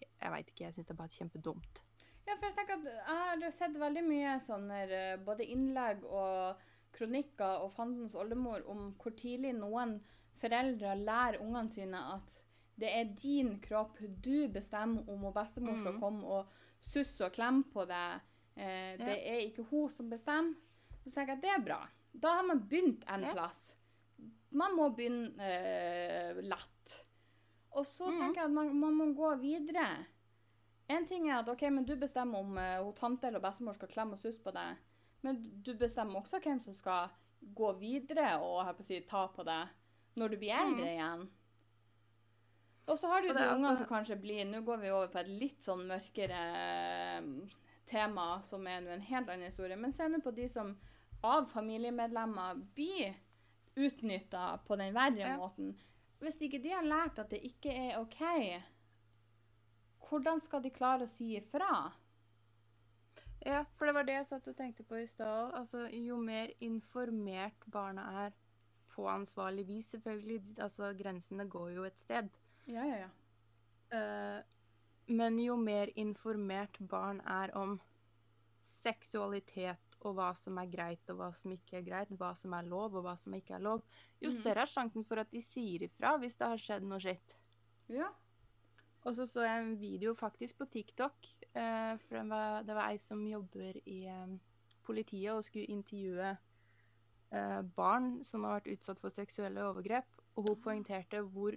jeg veit ikke, jeg syns det er bare kjempedumt. Ja, for jeg tenker at jeg har sett veldig mye sånne eh, både innlegg og kronikker og fandens oldemor om hvor tidlig noen foreldre lærer ungene sine at det er din kropp, du bestemmer om hun bestemor skal Mhm. komme og susse og klemme på deg. Eh, det er ikke hun som bestemmer. Så tenker jeg at det er bra. Da har man begynt en Ja. plass. Man må begynne eh, lett. Og så mm. tenker jeg at man, man må gå videre. En ting er at ok, men du bestemmer om uh, tante eller bestemor skal klemme og susse på deg. Men du bestemmer også hvem som skal gå videre og jeg på si, ta på deg når du blir eldre igjen. Og så har du de ungene altså- som kanskje blir Nå går vi over på et litt sånn mørkere eh, tema, som er en helt annen historie. Men se nå på de som av familiemedlemmer blir utnytta på den verre Ja. måten. Hvis ikke de har lært at det ikke er OK, hvordan skal de klare å si ifra? Ja, for det var det jeg satt og tenkte på i stad. Altså, jo mer informert barna er på ansvarlig vis, selvfølgelig Altså, grensene går jo et sted. Ja, ja, ja. Uh, men jo mer informert barn er om seksualitet og hva som er greit og hva som ikke er greit, hva som er lov og hva som ikke er lov, jo Mm. større er sjansen for at de sier ifra hvis det har skjedd noe skitt. Ja. Og så så jeg en video faktisk på TikTok. eh, for det var, det var ei som jobber i eh, politiet og skulle intervjue eh, barn som har vært utsatt for seksuelle overgrep. Og hun poengterte hvor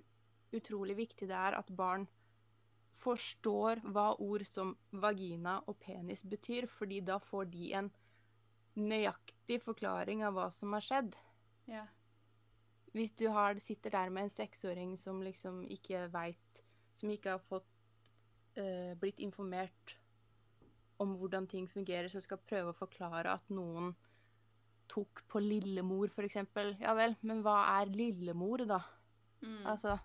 utrolig viktig det er at barn forstår hva ord som vagina og penis betyr, fordi da får de en nøyaktig forklaring av hva som har skjedd. ja. Hvis du har, sitter der med en seksåring som liksom ikke veit Som ikke har fått uh, blitt informert om hvordan ting fungerer, så skal prøve å forklare at noen tok på lillemor, eksempel. Ja vel, men hva er lillemor, da? Mm. Altså,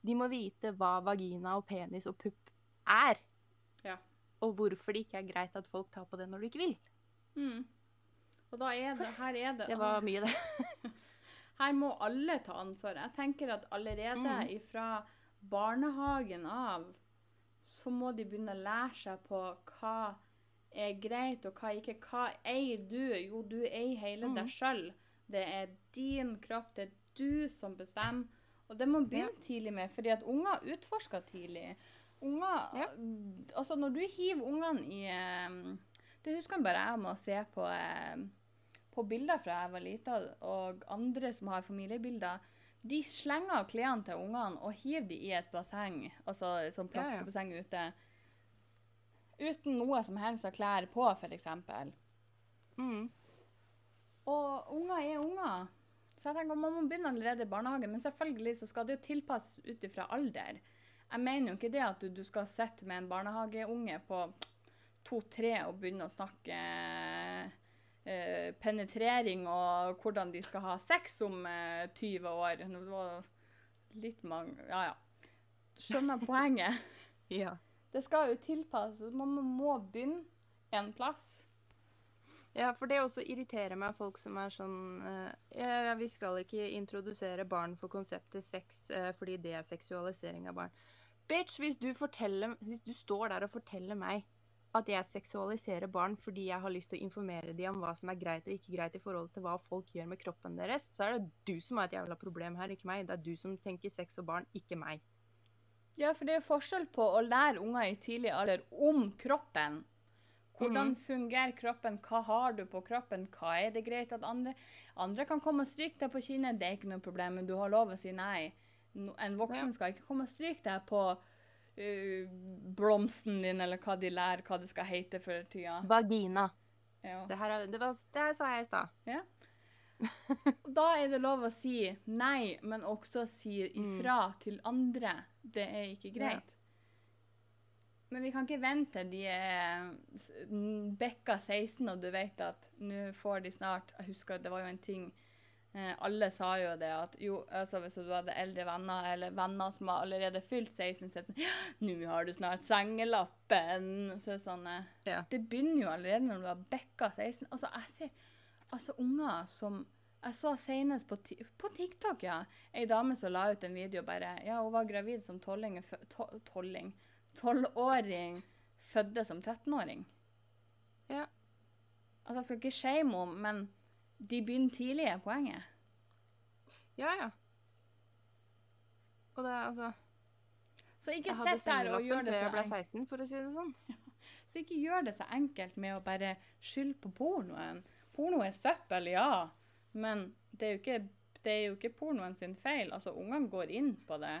de må vite hva vagina og penis og pupp er. Ja. Og hvorfor det ikke er greit at folk tar på det når de ikke vil. Mm. Og da er det Her er det Det var mye, det. Her må alle ta ansvar. Jeg tenker at allerede mm. ifra barnehagen av så må de begynne å lære seg på hva er greit, og hva ikke. Hva eier du? Jo, du eier hele mm. deg sjøl. Det er din kropp, det er du som bestemmer. Og det må begynne tidlig med, fordi at unger utforsker tidlig. Unger Ja. Altså, når du hiver ungene i eh, Det husker jeg bare jeg om å se på eh, på bilder fra jeg var lita, og andre som har familiebilder, de slenger klærne til ungene og hiver de i et basseng, altså et sånt Ja, ja. plaskebasseng ute, uten noe som helst av klær på, f.eks. Mm. Og unger er unger. Så jeg tenker Man må begynne allerede i barnehagen, men selvfølgelig så skal det jo tilpasses ut ifra alder. Jeg mener jo ikke det at du, du skal sitte med en barnehageunge på to-tre og begynne å snakke eh, penetrering og hvordan de skal ha sex om eh, 20 år. Det var litt mange Ja, ja. Skjønner poenget. Ja. Det skal jo tilpasses. Man må- begynne en plass. Ja, for det også irriterer meg folk som er sånn eh, Vi skal ikke introdusere barn for konseptet sex eh, fordi det er seksualisering av barn. Bitch, hvis du, hvis du står der og forteller meg at jeg seksualiserer barn fordi jeg har lyst til å informere dem om hva som er greit og ikke greit i forhold til hva folk gjør med kroppen deres, så er det du som har et jævla problem her, ikke meg. Det er du som tenker sex og barn, ikke meg. Ja, for det er jo forskjell på å lære unger i tidlig alder om kroppen. Hvordan fungerer kroppen, hva har du på kroppen, hva er det greit at andre Andre kan komme og stryke deg på kinnet, det er ikke noe problem, men du har lov å si nei. En voksen skal ikke komme og stryke deg på uh, blomsten din, eller hva de lærer hva det skal hete for tida. Vagina. Ja. Det her, er, det, var, det her sa jeg i stad. Da er det lov å si nei, men også si ifra til andre. Det er ikke greit. Men vi kan ikke vente de er bekka 16 og du vet at nå får de snart Jeg husker det var jo en ting eh, Alle sa jo det at jo, altså hvis du hadde eldre venner eller venner som har allerede fylt 16, så er det sånn «Ja, Nå har du snart sengelappen. Så det sånn eh, Ja. Det begynner jo allerede når du har bikka 16. Altså, jeg ser altså unger som jeg så senest på, på TikTok, ja. Ei dame som la ut en video bare Ja, hun var gravid som tolving. tolling, to- Tolving. Tolvåring fødte som 13-åring. Ja. Altså, jeg skal ikke shame henne, men de begynner tidlig, er poenget. Ja, ja. Og det altså Så ikke sett der og gjør det så så jeg ble enkelt. 16, for å si det sånn. Så ikke gjør det så enkelt med å bare skylde på pornoen. Porno er søppel, ja, men det er jo ikke, det er jo ikke pornoen sin feil. Altså, ungene går inn på det.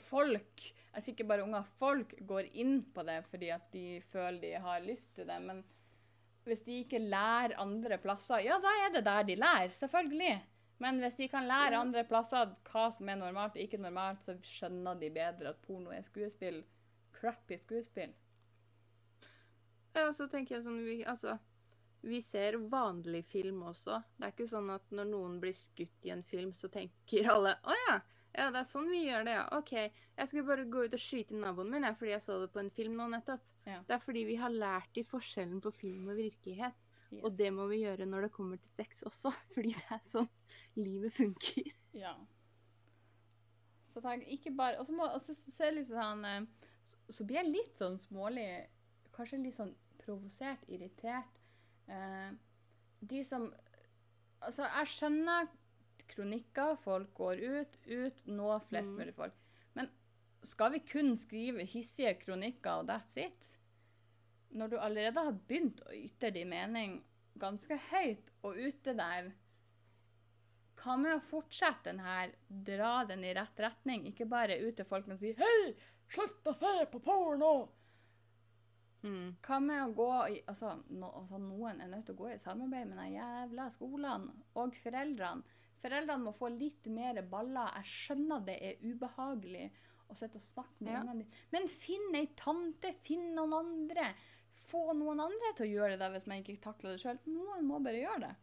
Folk, sier ikke bare unger, folk går inn på det fordi at de føler de har lyst til det. Men hvis de ikke lærer andre plasser, ja, da er det der de lærer, selvfølgelig. Men hvis de kan lære andre plasser hva som er normalt og ikke normalt, så skjønner de bedre at porno er skuespill. Crappy skuespill. Ja, og så tenker jeg sånn vi, Altså, vi ser vanlig film også. Det er ikke sånn at når noen blir skutt i en film, så tenker alle Å ja, ja, det er sånn vi gjør det, ja. OK, jeg skal bare gå ut og skyte naboen min, jeg, fordi jeg så det på en film nå nettopp. Ja. Det er fordi vi har lært de forskjellen på film og virkelighet. Yes. Og det må vi gjøre når det kommer til sex også, fordi det er sånn livet funker. Ja. Så tenk, ikke bare Og så sånn eh, så, så blir jeg litt sånn smålig Kanskje litt sånn provosert, irritert. Eh, de som Altså, jeg skjønner kronikker, folk går ut, ut, nå flest Mm. mulig folk. Men skal vi kun skrive hissige kronikker og that's it? Når du allerede har begynt å ytre din mening ganske høyt og ute der hva med å fortsette den her, dra den i rett retning, ikke bare ut til folk og si Hei, slutt å se på porno! Mm. Hva med å gå i Altså, no, altså noen er nødt til å gå i samarbeid med de jævla skolene og foreldrene. Foreldrene må få litt mer baller. Jeg skjønner det er ubehagelig å sitte og snakke med Ja. ungene dine, men finn ei tante, finn noen andre. Få noen andre til å gjøre det hvis man ikke takler det sjøl. Noen må bare gjøre det.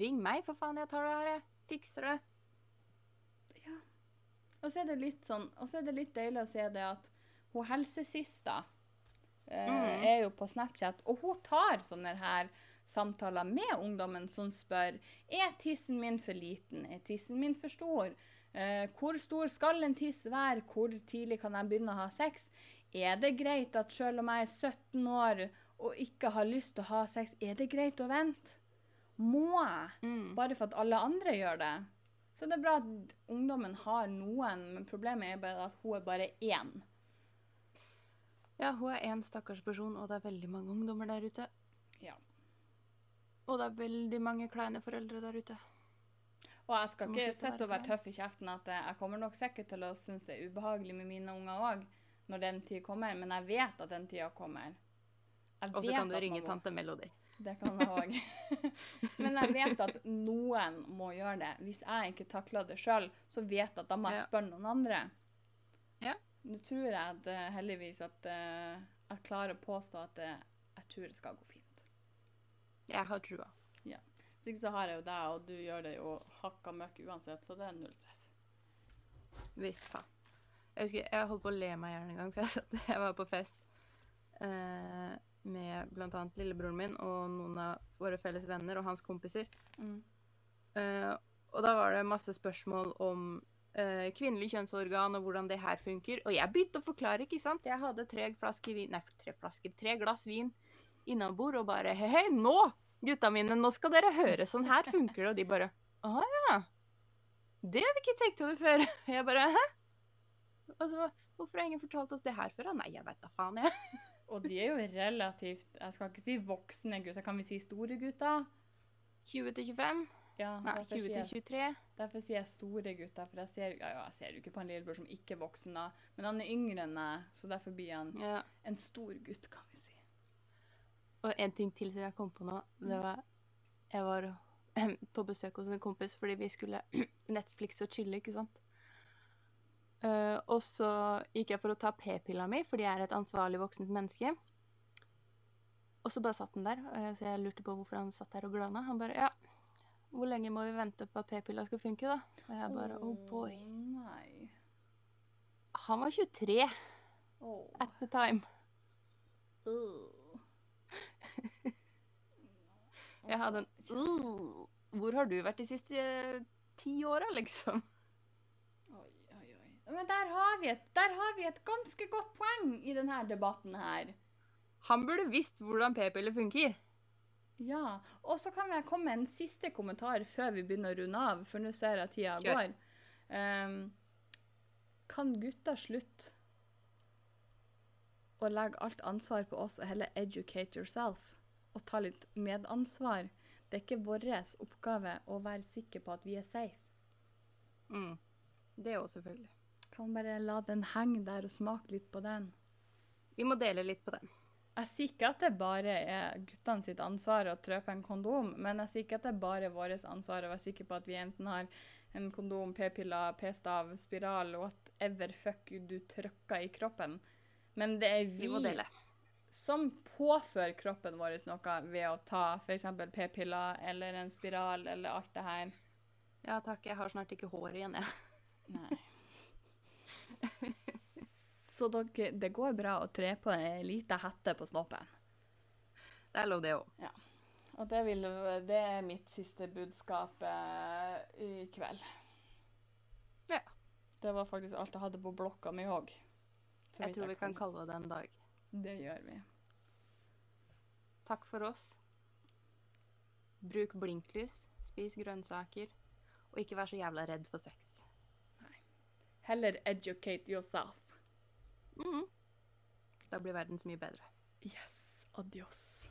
Ring meg, for faen. Jeg tar det her, jeg. Fikser det. Og så er det litt sånn, og så er det litt deilig å se det at hun helsesista eh, Mm. er jo på Snapchat, og hun tar sånne her samtaler med ungdommen som spør er tissen min for liten, er tissen min for stor, eh, hvor stor skal en tiss være, hvor tidlig kan jeg begynne å ha sex, er det greit at selv om jeg er 17 år og ikke har lyst til å ha sex, er det greit å vente? Må jeg? Mm. bare for at alle andre gjør det. Så det er bra at ungdommen har noen, men problemet er bare at hun er bare én. Ja, hun er én stakkars person, og det er veldig mange ungdommer der ute. Ja. Og det er veldig mange kleine foreldre der ute. Og jeg skal ikke sitte og være tøff i kjeften at jeg kommer nok sikkert til å synes det er ubehagelig med mine unger òg, når den tid kommer, men jeg vet at den tida kommer. Og så kan du ringe må- tante Melody. Det kan jeg òg. men jeg vet at noen må gjøre det. Hvis jeg ikke takler det sjøl, så vet jeg at da må jeg spørre noen andre. Ja. Nå tror jeg at, eh, heldigvis at eh, jeg klarer å påstå at eh, jeg tror det skal gå fint. Jeg har trua. Hvis ikke så har jeg jo deg, og du gjør det jo hakka møkk uansett, så det er null stress. Visst faen. Jeg husker jeg holdt på å le meg i hjel en gang, for jeg, satt, jeg var på fest eh, med bl.a. lillebroren min og noen av våre felles venner og hans kompiser. Mm. Eh, og da var det masse spørsmål om eh, kvinnelig kjønnsorgan og hvordan det her funker. Og jeg begynte å forklare, ikke sant. Jeg hadde tre flasker vin Nei, tre flasker, tre glass vin innabords og bare Hei, hei, nå, gutta mine, nå skal dere høre. Sånn her funker det. Og de bare Å ja. Det har vi ikke tenkt over før. Jeg bare Hæ? Og så Hvorfor har ingen fortalt oss det her før? Nei, jeg vet da faen, jeg. Og de er jo relativt Jeg skal ikke si voksne gutter, kan vi si store gutter? 20 til 25? Ja, Nei, 20 til 23. Derfor sier jeg store gutter, for jeg ser, ja, ja, jeg ser jo ikke på en lillebror som ikke er voksen, da. Men han er yngre enn meg, så derfor blir han Ja. en stor gutt, kan vi si. Og en ting til som jeg kom på nå, det var Jeg var på besøk hos en kompis fordi vi skulle Netflix og chille, ikke sant. Eh, og så gikk jeg for å ta p-pilla mi, fordi jeg er et ansvarlig voksent menneske. Og så bare satt han der, eh, så jeg lurte på hvorfor han satt der og glana. Han bare Ja, hvor lenge må vi vente på at p-pilla skal funke, da? Og jeg bare Oh boy. Nei. Han var 23 oh. at the time. Uh. Jeg hadde en uh, Hvor har du vært de siste eh, ti åra, liksom? Men der har, vi et, der har vi et ganske godt poeng i denne debatten her. Han burde visst hvordan p-piller funker. Ja, og så kan jeg komme med en siste kommentar før vi begynner å runde av, for nå ser jeg at tida går. Um, kan gutta slutte å legge alt ansvar på oss og heller educate yourself? Og ta litt medansvar? Det er ikke vår oppgave å være sikker på at vi er safe. Mm. Det òg, selvfølgelig. Kan bare la den henge der og smake litt på den. Vi må dele litt på den. Jeg sier ikke at det bare er guttene sitt ansvar å trø på en kondom, men jeg sier ikke at det bare er vårt ansvar å være sikker på at vi enten har en kondom, p-piller, p-stav, spiral, whatever fuck du trykker i kroppen. Men det er Vi vi som påfører kroppen vår noe ved å ta f.eks. p-piller eller en spiral eller alt det her. Ja takk, jeg har snart ikke hår igjen, jeg. Nei. Så dere, det går bra å tre på ei lita hette på snoppen. Det er lov, det òg. Og det, vil, det er mitt siste budskap eh, i kveld. Ja. Det var faktisk alt jeg hadde på blokka mi òg. Jeg tror vi kan kalle det en dag. Det gjør vi. Takk for oss. Bruk blinklys, spis grønnsaker, og ikke vær så jævla redd for sex. Heller educate yourself. Mm. Da blir verden så mye bedre. Yes. Adios.